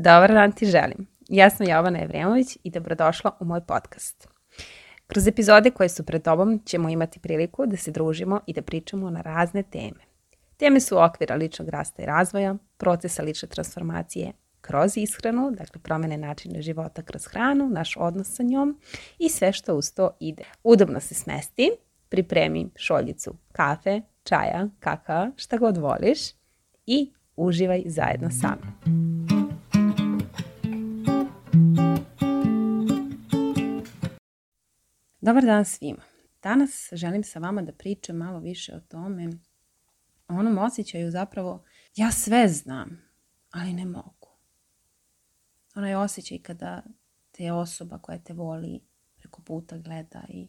Dobar dan ti želim. Ja sam Jovana Evremović i dobrodošla u moj podcast. Kroz epizode koje su pred tobom ćemo imati priliku da se družimo i da pričamo na razne teme. Teme su okvira ličnog rasta i razvoja, procesa lične transformacije kroz ishranu, dakle promene načina života kroz hranu, naš odnos sa njom i sve što uz to ide. Udobno se smesti, pripremi šoljicu kafe, čaja, kakao, šta god voliš i uživaj zajedno sa mnom. Dobar dan svima. Danas želim sa vama da pričam malo više o tome, o onom osjećaju zapravo ja sve znam, ali ne mogu. Onaj osjećaj kada te osoba koja te voli preko puta gleda i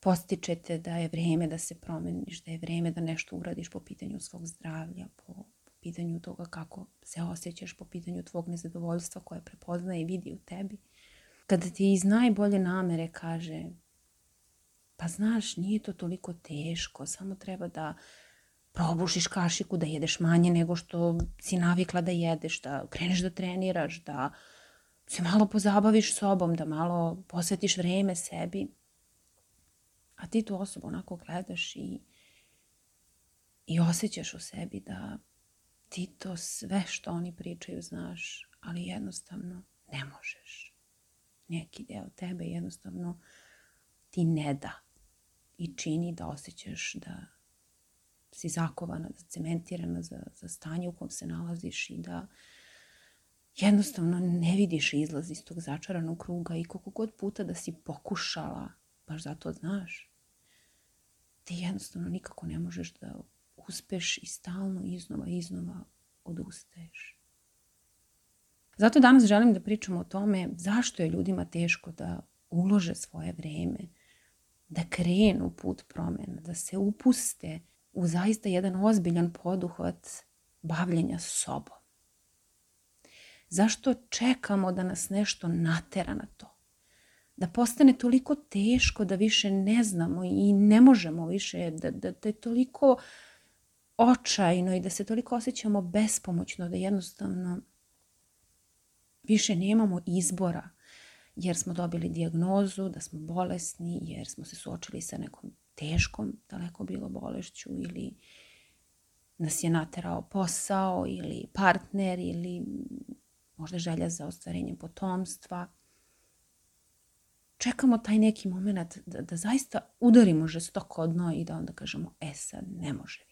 postičete da je vrijeme da se promeniš, da je vrijeme da nešto uradiš po pitanju svog zdravlja, po, po pitanju toga kako se osjećaš, po pitanju tvog nezadovoljstva koje prepoznaje i vidi u tebi – kada ti iz najbolje namere kaže pa znaš, nije to toliko teško, samo treba da probušiš kašiku, da jedeš manje nego što si navikla da jedeš, da kreneš da treniraš, da se malo pozabaviš sobom, da malo posvetiš vreme sebi. A ti tu osobu onako gledaš i, i osjećaš u sebi da ti to sve što oni pričaju znaš, ali jednostavno ne možeš neki deo tebe jednostavno ti ne da i čini da osjećaš da si zakovana, zacementirana za, za stanje u kom se nalaziš i da jednostavno ne vidiš izlaz iz tog začaranog kruga i koliko god puta da si pokušala, baš zato znaš, ti jednostavno nikako ne možeš da uspeš i stalno iznova iznova odustaješ. Zato danas želim da pričam o tome zašto je ljudima teško da ulože svoje vreme, da krenu put promena, da se upuste u zaista jedan ozbiljan poduhvat bavljenja sobom. Zašto čekamo da nas nešto natera na to? Da postane toliko teško da više ne znamo i ne možemo više, da, da, da je toliko očajno i da se toliko osjećamo bespomoćno da jednostavno Više nemamo izbora jer smo dobili dijagnozu da smo bolesni, jer smo se suočili sa nekom teškom, daleko bilo bolešću ili nas je naterao posao ili partner ili možda želja za ostvarenjem potomstva. Čekamo taj neki moment da, da zaista udarimo žestoko dno i da onda kažemo, e sad ne može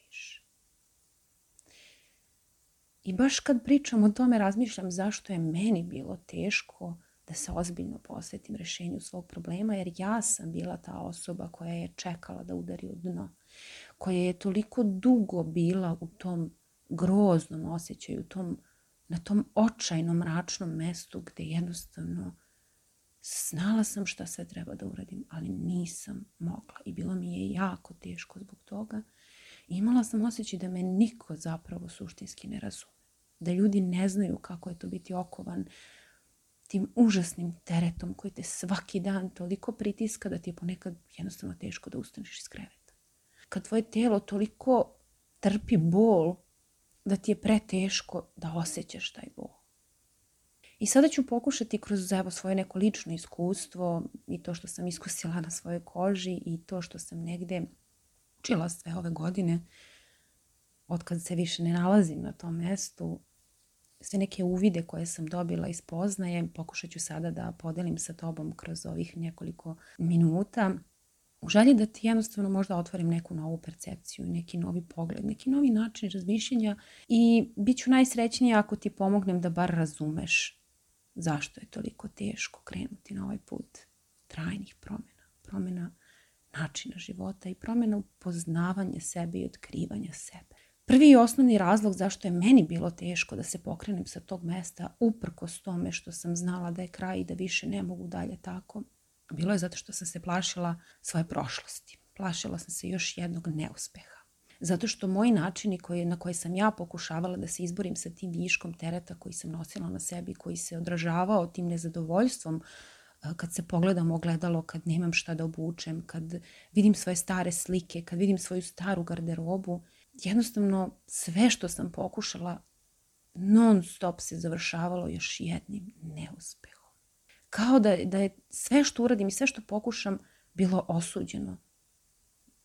I baš kad pričam o tome razmišljam zašto je meni bilo teško da se ozbiljno posvetim rešenju svog problema, jer ja sam bila ta osoba koja je čekala da udari u dno, koja je toliko dugo bila u tom groznom osjećaju, tom, na tom očajnom mračnom mestu gde jednostavno znala sam šta sve treba da uradim, ali nisam mogla i bilo mi je jako teško zbog toga. Imala sam osjećaj da me niko zapravo suštinski ne razume da ljudi ne znaju kako je to biti okovan tim užasnim teretom koji te svaki dan toliko pritiska da ti je ponekad jednostavno teško da ustaneš iz kreveta. Kad tvoje telo toliko trpi bol da ti je preteško da osjećaš taj bol. I sada ću pokušati kroz evo, svoje neko lično iskustvo i to što sam iskusila na svojoj koži i to što sam negde učila sve ove godine, od kad se više ne nalazim na tom mestu, sve neke uvide koje sam dobila iz poznaje, pokušat ću sada da podelim sa tobom kroz ovih nekoliko minuta. U želji da ti jednostavno možda otvorim neku novu percepciju, neki novi pogled, neki novi način razmišljanja i bit ću najsrećnija ako ti pomognem da bar razumeš zašto je toliko teško krenuti na ovaj put trajnih promjena, promjena načina života i promjena upoznavanja sebe i otkrivanja sebe. Prvi i osnovni razlog zašto je meni bilo teško da se pokrenem sa tog mesta, uprkos tome što sam znala da je kraj i da više ne mogu dalje tako, bilo je zato što sam se plašila svoje prošlosti. Plašila sam se još jednog neuspeha. Zato što moji načini koji, na koje sam ja pokušavala da se izborim sa tim viškom tereta koji sam nosila na sebi, koji se odražavao tim nezadovoljstvom kad se pogledam ogledalo, kad nemam šta da obučem, kad vidim svoje stare slike, kad vidim svoju staru garderobu, jednostavno sve što sam pokušala non stop se završavalo još jednim neuspehom. Kao da, da je sve što uradim i sve što pokušam bilo osuđeno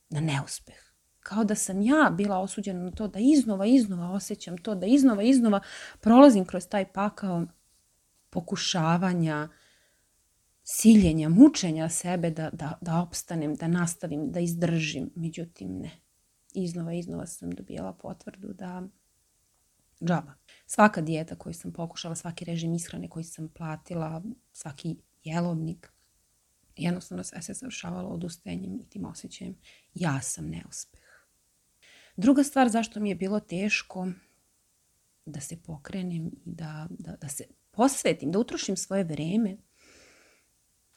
na neuspeh. Kao da sam ja bila osuđena na to da iznova, iznova osjećam to, da iznova, iznova prolazim kroz taj pakao pokušavanja, siljenja, mučenja sebe da, da, da opstanem, da nastavim, da izdržim. Međutim, ne. Iznova, iznova sam dobijala potvrdu da džaba. Svaka dijeta koju sam pokušala, svaki režim ishrane koji sam platila, svaki jelovnik, jednostavno sve se završavalo odustajanjem i tim osjećajem ja sam neuspeh. Druga stvar zašto mi je bilo teško da se pokrenem i da, da, da se posvetim, da utrošim svoje vreme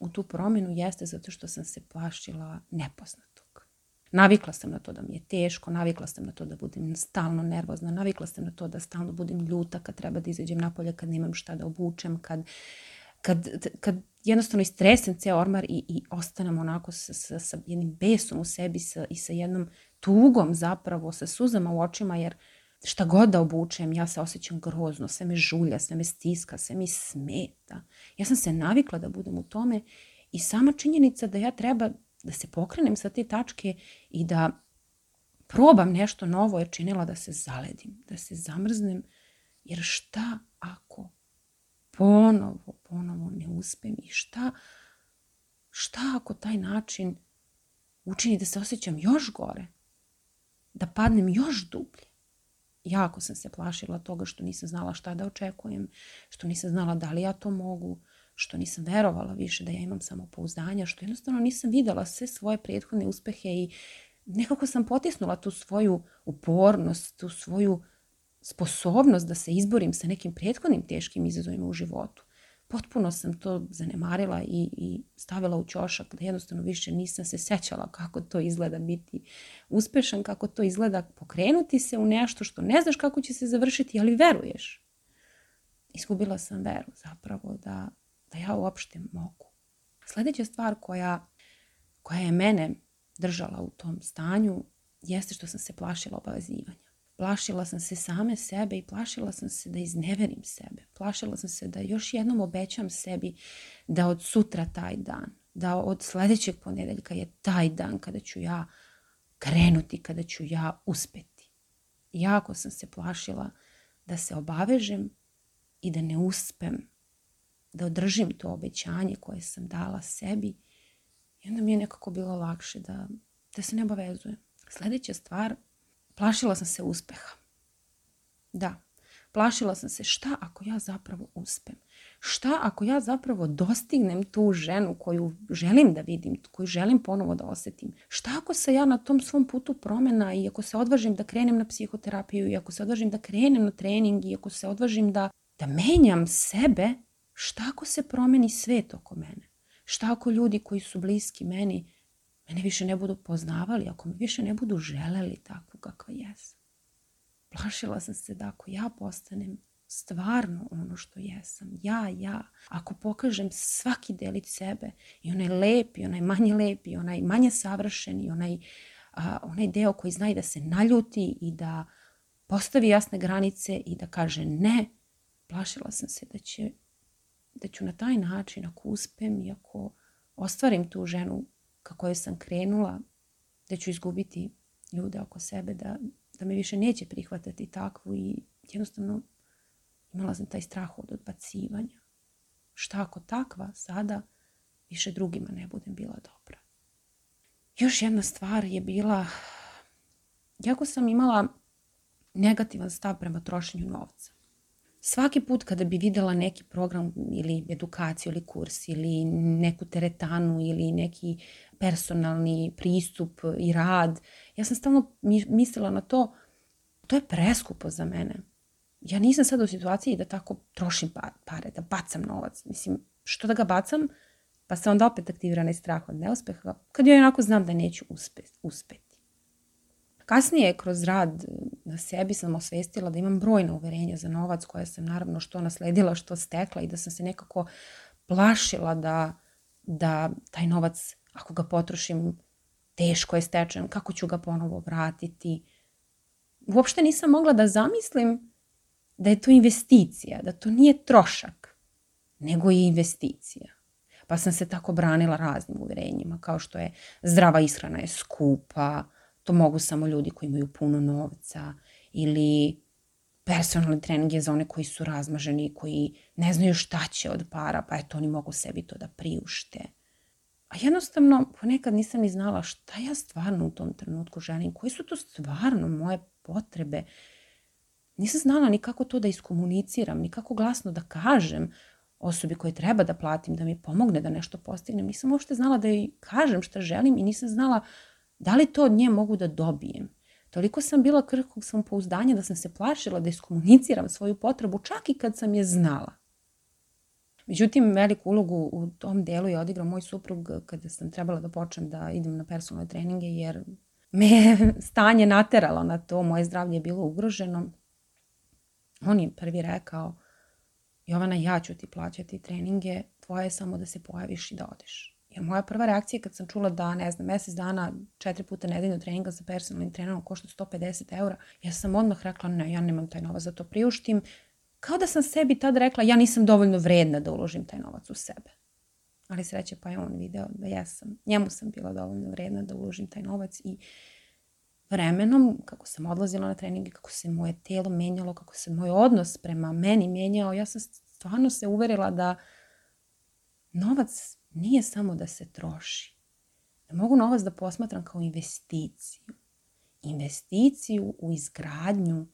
u tu promjenu jeste zato što sam se plašila nepoznatog. Navikla sam na to da mi je teško, navikla sam na to da budem stalno nervozna, navikla sam na to da stalno budem ljuta kad treba da izađem napolje, kad nemam šta da obučem, kad, kad, kad jednostavno istresem ceo ormar i, i ostanem onako sa, sa, sa jednim besom u sebi sa, i sa jednom tugom zapravo, sa suzama u očima, jer šta god da obučem, ja se osjećam grozno, sve me žulja, sve me stiska, sve mi smeta. Ja sam se navikla da budem u tome i sama činjenica da ja treba da se pokrenem sa te tačke i da probam nešto novo je činila da se zaledim, da se zamrznem, jer šta ako ponovo, ponovo ne uspem i šta, šta ako taj način učini da se osjećam još gore, da padnem još dublje jako sam se plašila toga što nisam znala šta da očekujem, što nisam znala da li ja to mogu, što nisam verovala više da ja imam samopouzdanja, što jednostavno nisam videla sve svoje prethodne uspehe i nekako sam potisnula tu svoju upornost, tu svoju sposobnost da se izborim sa nekim prethodnim teškim izazovima u životu potpuno sam to zanemarila i, i stavila u ćošak da jednostavno više nisam se sećala kako to izgleda biti uspešan, kako to izgleda pokrenuti se u nešto što ne znaš kako će se završiti, ali veruješ. Izgubila sam veru zapravo da, da ja uopšte mogu. Sljedeća stvar koja, koja je mene držala u tom stanju jeste što sam se plašila obavezivanja. Plašila sam se same sebe i plašila sam se da izneverim sebe. Plašila sam se da još jednom obećam sebi da od sutra taj dan, da od sljedećeg ponedeljka je taj dan kada ću ja krenuti, kada ću ja uspeti. Jako sam se plašila da se obavežem i da ne uspem da održim to obećanje koje sam dala sebi. I onda mi je nekako bilo lakše da, da se ne obavezujem. Sljedeća stvar Plašila sam se uspeha. Da, plašila sam se šta ako ja zapravo uspem. Šta ako ja zapravo dostignem tu ženu koju želim da vidim, koju želim ponovo da osjetim. Šta ako se ja na tom svom putu promjena i ako se odvažim da krenem na psihoterapiju i ako se odvažim da krenem na trening i ako se odvažim da, da menjam sebe, šta ako se promeni svet oko mene? Šta ako ljudi koji su bliski meni mene više ne budu poznavali, ako me više ne budu želeli takvu kakva jesam. Plašila sam se da ako ja postanem stvarno ono što jesam, ja, ja, ako pokažem svaki delić sebe, i onaj lep, i onaj manje lep, i onaj manje savršen, i onaj, a, onaj deo koji zna i da se naljuti i da postavi jasne granice i da kaže ne, plašila sam se da će da ću na taj način, ako uspem i ako ostvarim tu ženu kako je sam krenula, da ću izgubiti ljude oko sebe, da, da me više neće prihvatati takvu i jednostavno imala sam taj strah od odbacivanja. Šta ako takva sada više drugima ne budem bila dobra. Još jedna stvar je bila, jako sam imala negativan stav prema trošenju novca. Svaki put kada bi vidjela neki program ili edukaciju ili kurs ili neku teretanu ili neki personalni pristup i rad, ja sam stalno mislila na to, to je preskupo za mene. Ja nisam sad u situaciji da tako trošim pa, pare, da bacam novac. Mislim, što da ga bacam? Pa se onda opet aktivira onaj strah od neuspeha, kad ja onako znam da neću uspjeti. Kasnije, kroz rad na sebi sam osvestila da imam brojna uverenja za novac koje sam naravno što nasledila, što stekla i da sam se nekako plašila da, da taj novac, ako ga potrošim, teško je stečen, kako ću ga ponovo vratiti. Uopšte nisam mogla da zamislim da je to investicija, da to nije trošak, nego je investicija. Pa sam se tako branila raznim uverenjima, kao što je zdrava ishrana je skupa, to mogu samo ljudi koji imaju puno novca, ili personalni trening je za one koji su razmaženi, koji ne znaju šta će od para, pa eto oni mogu sebi to da priušte. A jednostavno ponekad nisam ni znala šta ja stvarno u tom trenutku želim, koji su to stvarno moje potrebe. Nisam znala ni kako to da iskomuniciram, ni kako glasno da kažem osobi koje treba da platim, da mi pomogne da nešto postignem. Nisam uopšte znala da joj kažem šta želim i nisam znala da li to od nje mogu da dobijem. Toliko sam bila krhkog samopouzdanja da sam se plašila da iskomuniciram svoju potrebu čak i kad sam je znala. Međutim, veliku ulogu u tom delu je odigrao moj suprug kada sam trebala da počnem da idem na personalne treninge jer me stanje nateralo na to, moje zdravlje je bilo ugroženo. On je prvi rekao, Jovana, ja ću ti plaćati treninge, tvoje je samo da se pojaviš i da odeš. Jer moja prva reakcija kad sam čula da, ne znam, mesec dana, četiri puta nedeljno treninga sa personalnim trenerom košta 150 eura, ja sam odmah rekla, ne, ja nemam taj novac za to priuštim. Kao da sam sebi tad rekla, ja nisam dovoljno vredna da uložim taj novac u sebe. Ali sreće pa je on video da ja sam, njemu sam bila dovoljno vredna da uložim taj novac i vremenom, kako sam odlazila na treninge, kako se moje telo menjalo, kako se moj odnos prema meni menjao, ja sam stvarno se uverila da novac nije samo da se troši. Da mogu novac da posmatram kao investiciju. Investiciju u izgradnju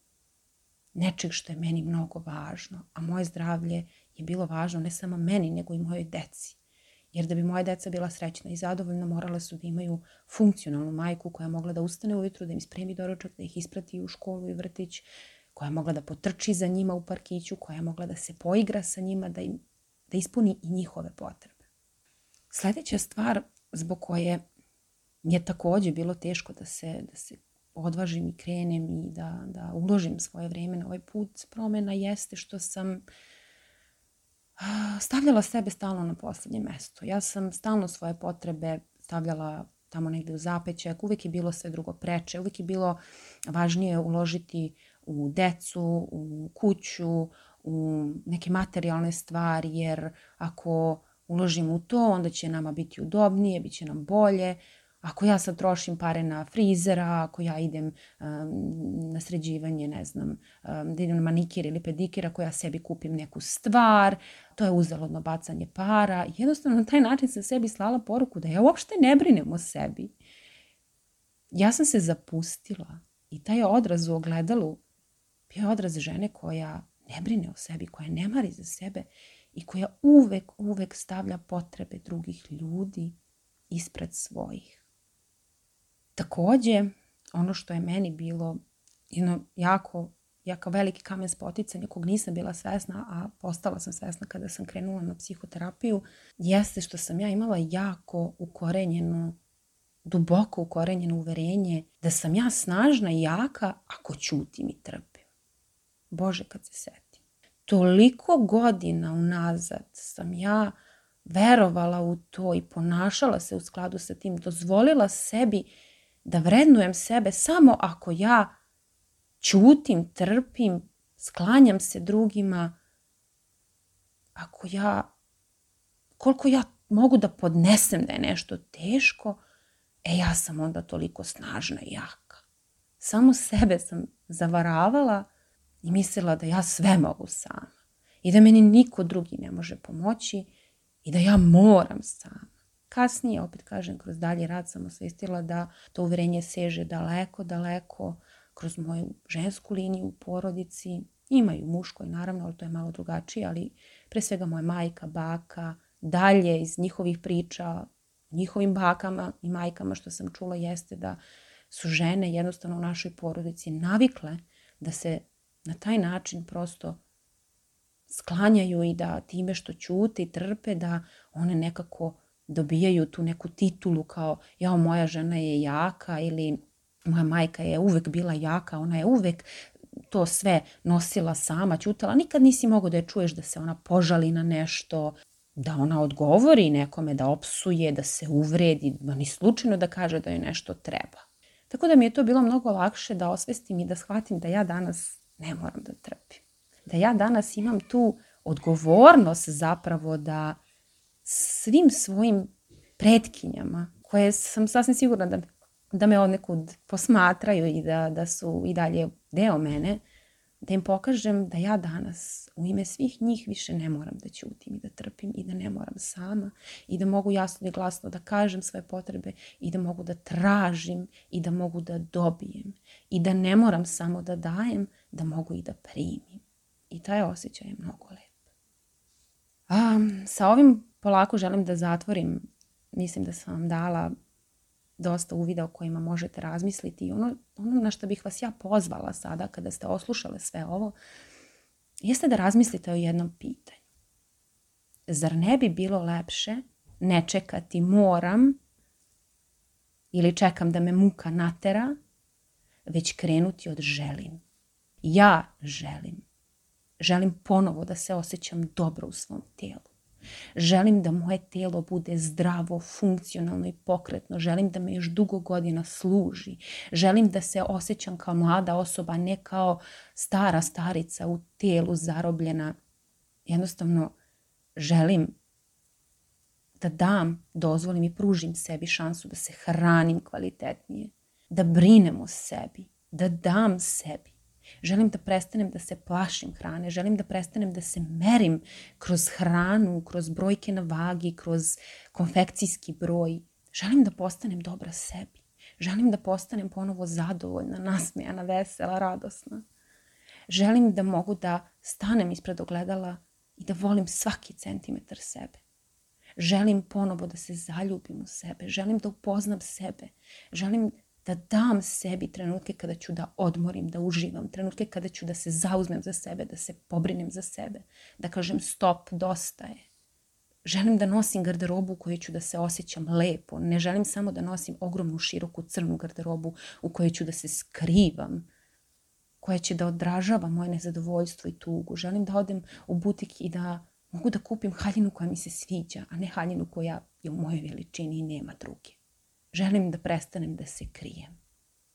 nečeg što je meni mnogo važno, a moje zdravlje je bilo važno ne samo meni, nego i mojoj deci. Jer da bi moja deca bila srećna i zadovoljna, morale su da imaju funkcionalnu majku koja je mogla da ustane ujutru, da im spremi doručak, da ih isprati u školu i vrtić, koja je mogla da potrči za njima u parkiću, koja je mogla da se poigra sa njima, da, im, da ispuni i njihove potrebe. Sledeća stvar zbog koje mi je takođe bilo teško da se, da se odvažim i krenem i da, da uložim svoje vreme na ovaj put promena jeste što sam stavljala sebe stalno na poslednje mesto. Ja sam stalno svoje potrebe stavljala tamo negde u zapećak, uvek je bilo sve drugo preče, uvek je bilo važnije uložiti u decu, u kuću, u neke materijalne stvari, jer ako uložimo u to, onda će nama biti udobnije, bit će nam bolje. Ako ja sad trošim pare na frizera, ako ja idem um, na sređivanje, ne znam, um, da idem na manikir ili pedikir, ako ja sebi kupim neku stvar, to je uzalodno bacanje para. Jednostavno na taj način sam sebi slala poruku da ja uopšte ne brinem o sebi. Ja sam se zapustila i taj odraz u ogledalu bio je odraz žene koja ne brine o sebi, koja ne mari za sebe i koja uvek, uvek stavlja potrebe drugih ljudi ispred svojih. Takođe, ono što je meni bilo jedno jako, jako veliki kamen spoticanja kog nisam bila svesna, a postala sam svesna kada sam krenula na psihoterapiju, jeste što sam ja imala jako ukorenjeno duboko ukorenjeno uverenje da sam ja snažna i jaka ako ćutim i trpim. Bože, kad se setim toliko godina unazad sam ja verovala u to i ponašala se u skladu sa tim, dozvolila sebi da vrednujem sebe samo ako ja ćutim, trpim, sklanjam se drugima, ako ja, koliko ja mogu da podnesem da je nešto teško, e ja sam onda toliko snažna i jaka. Samo sebe sam zavaravala i mislila da ja sve mogu sama i da meni niko drugi ne može pomoći i da ja moram sama. Kasnije, opet kažem, kroz dalje rad sam osvestila da to uverenje seže daleko, daleko kroz moju žensku liniju u porodici. Ima i u muškoj, naravno, ali to je malo drugačije, ali pre svega moja majka, baka, dalje iz njihovih priča, njihovim bakama i majkama što sam čula jeste da su žene jednostavno u našoj porodici navikle da se na taj način prosto sklanjaju i da time što ćute i trpe da one nekako dobijaju tu neku titulu kao jao moja žena je jaka ili moja majka je uvek bila jaka, ona je uvek to sve nosila sama, ćutala, nikad nisi mogao da je čuješ da se ona požali na nešto, da ona odgovori nekome, da opsuje, da se uvredi, da ni slučajno da kaže da joj nešto treba. Tako da mi je to bilo mnogo lakše da osvestim i da shvatim da ja danas ne moram da trpim. da ja danas imam tu odgovornost zapravo da svim svojim pretkinjama, koje sam sasvim sigurna da, da me odnekud posmatraju i da, da su i dalje deo mene, da im pokažem da ja danas u ime svih njih više ne moram da ćutim i da trpim i da ne moram sama i da mogu jasno i glasno da kažem svoje potrebe i da mogu da tražim i da mogu da dobijem i da ne moram samo da dajem, da mogu i da primim. I taj osjećaj je mnogo lep. A, sa ovim polako želim da zatvorim. Mislim da sam vam dala dosta uvida o kojima možete razmisliti. I ono, ono na što bih vas ja pozvala sada kada ste oslušale sve ovo, jeste da razmislite o jednom pitanju. Zar ne bi bilo lepše ne čekati moram ili čekam da me muka natera, već krenuti od želim. Ja želim. Želim ponovo da se osjećam dobro u svom tijelu. Želim da moje tijelo bude zdravo, funkcionalno i pokretno. Želim da me još dugo godina služi. Želim da se osjećam kao mlada osoba, ne kao stara starica u tijelu zarobljena. Jednostavno želim da dam, dozvolim i pružim sebi šansu da se hranim kvalitetnije, da brinem o sebi, da dam sebi. Želim da prestanem da se plašim hrane, želim da prestanem da se merim kroz hranu, kroz brojke na vagi, kroz konfekcijski broj. Želim da postanem dobra sebi. Želim da postanem ponovo zadovoljna, nasmejana, vesela, radosna. Želim da mogu da stanem ispred ogledala i da volim svaki centimetar sebe. Želim ponovo da se zaljubim u sebe. Želim da upoznam sebe. Želim da dam sebi trenutke kada ću da odmorim, da uživam, trenutke kada ću da se zauzmem za sebe, da se pobrinem za sebe, da kažem stop, dosta je. Želim da nosim garderobu u kojoj ću da se osjećam lepo. Ne želim samo da nosim ogromnu, široku, crnu garderobu u kojoj ću da se skrivam, koja će da odražava moje nezadovoljstvo i tugu. Želim da odem u butik i da mogu da kupim haljinu koja mi se sviđa, a ne haljinu koja je u mojoj veličini i nema druge. Želim da prestanem da se krijem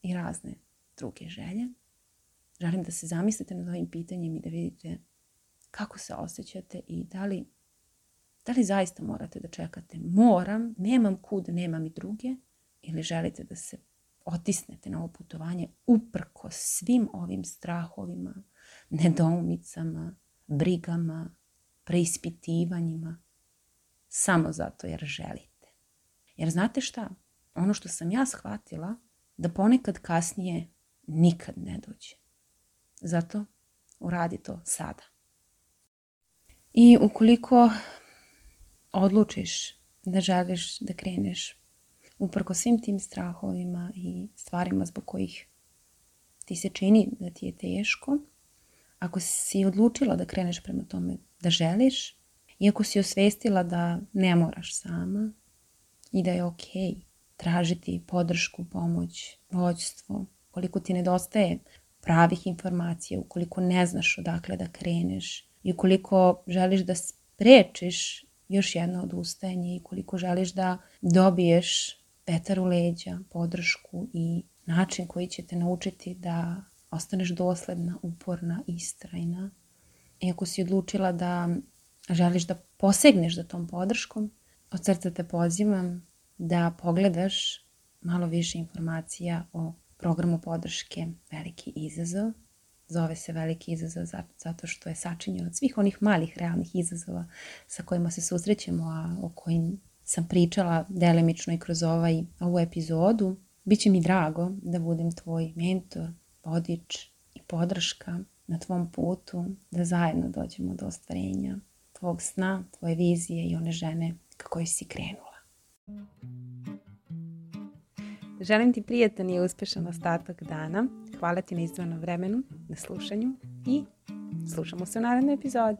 i razne druge želje. Želim da se zamislite nad ovim pitanjem i da vidite kako se osjećate i da li, da li zaista morate da čekate moram, nemam kud, nemam i druge ili želite da se otisnete na ovo putovanje uprko svim ovim strahovima, nedoumicama, brigama, preispitivanjima, samo zato jer želite. Jer znate šta? Ono što sam ja shvatila, da ponekad kasnije nikad ne dođe. Zato uradi to sada. I ukoliko odlučiš da želiš da kreneš uprko svim tim strahovima i stvarima zbog kojih ti se čini da ti je teško, ako si odlučila da kreneš prema tome da želiš, iako si osvestila da ne moraš sama i da je okej okay tražiti podršku, pomoć, vođstvo, koliko ti nedostaje pravih informacija, ukoliko ne znaš odakle da kreneš i ukoliko želiš da sprečiš još jedno odustajanje i koliko želiš da dobiješ vetar u leđa, podršku i način koji će te naučiti da ostaneš dosledna, uporna, istrajna. I ako si odlučila da želiš da posegneš za tom podrškom, od srca te pozivam da pogledaš malo više informacija o programu podrške Veliki izazov. Zove se Veliki izazov zato što je sačinjen od svih onih malih realnih izazova sa kojima se susrećemo, a o kojim sam pričala delimično i kroz ovaj, ovu epizodu. Biće mi drago da budem tvoj mentor, vodič i podrška na tvom putu, da zajedno dođemo do ostvarenja tvog sna, tvoje vizije i one žene kako si krenula. Želim ti prijatan i uspešan ostatak dana. Hvala ti na izdvojenom vremenu, na slušanju i slušamo se u narednoj epizodi.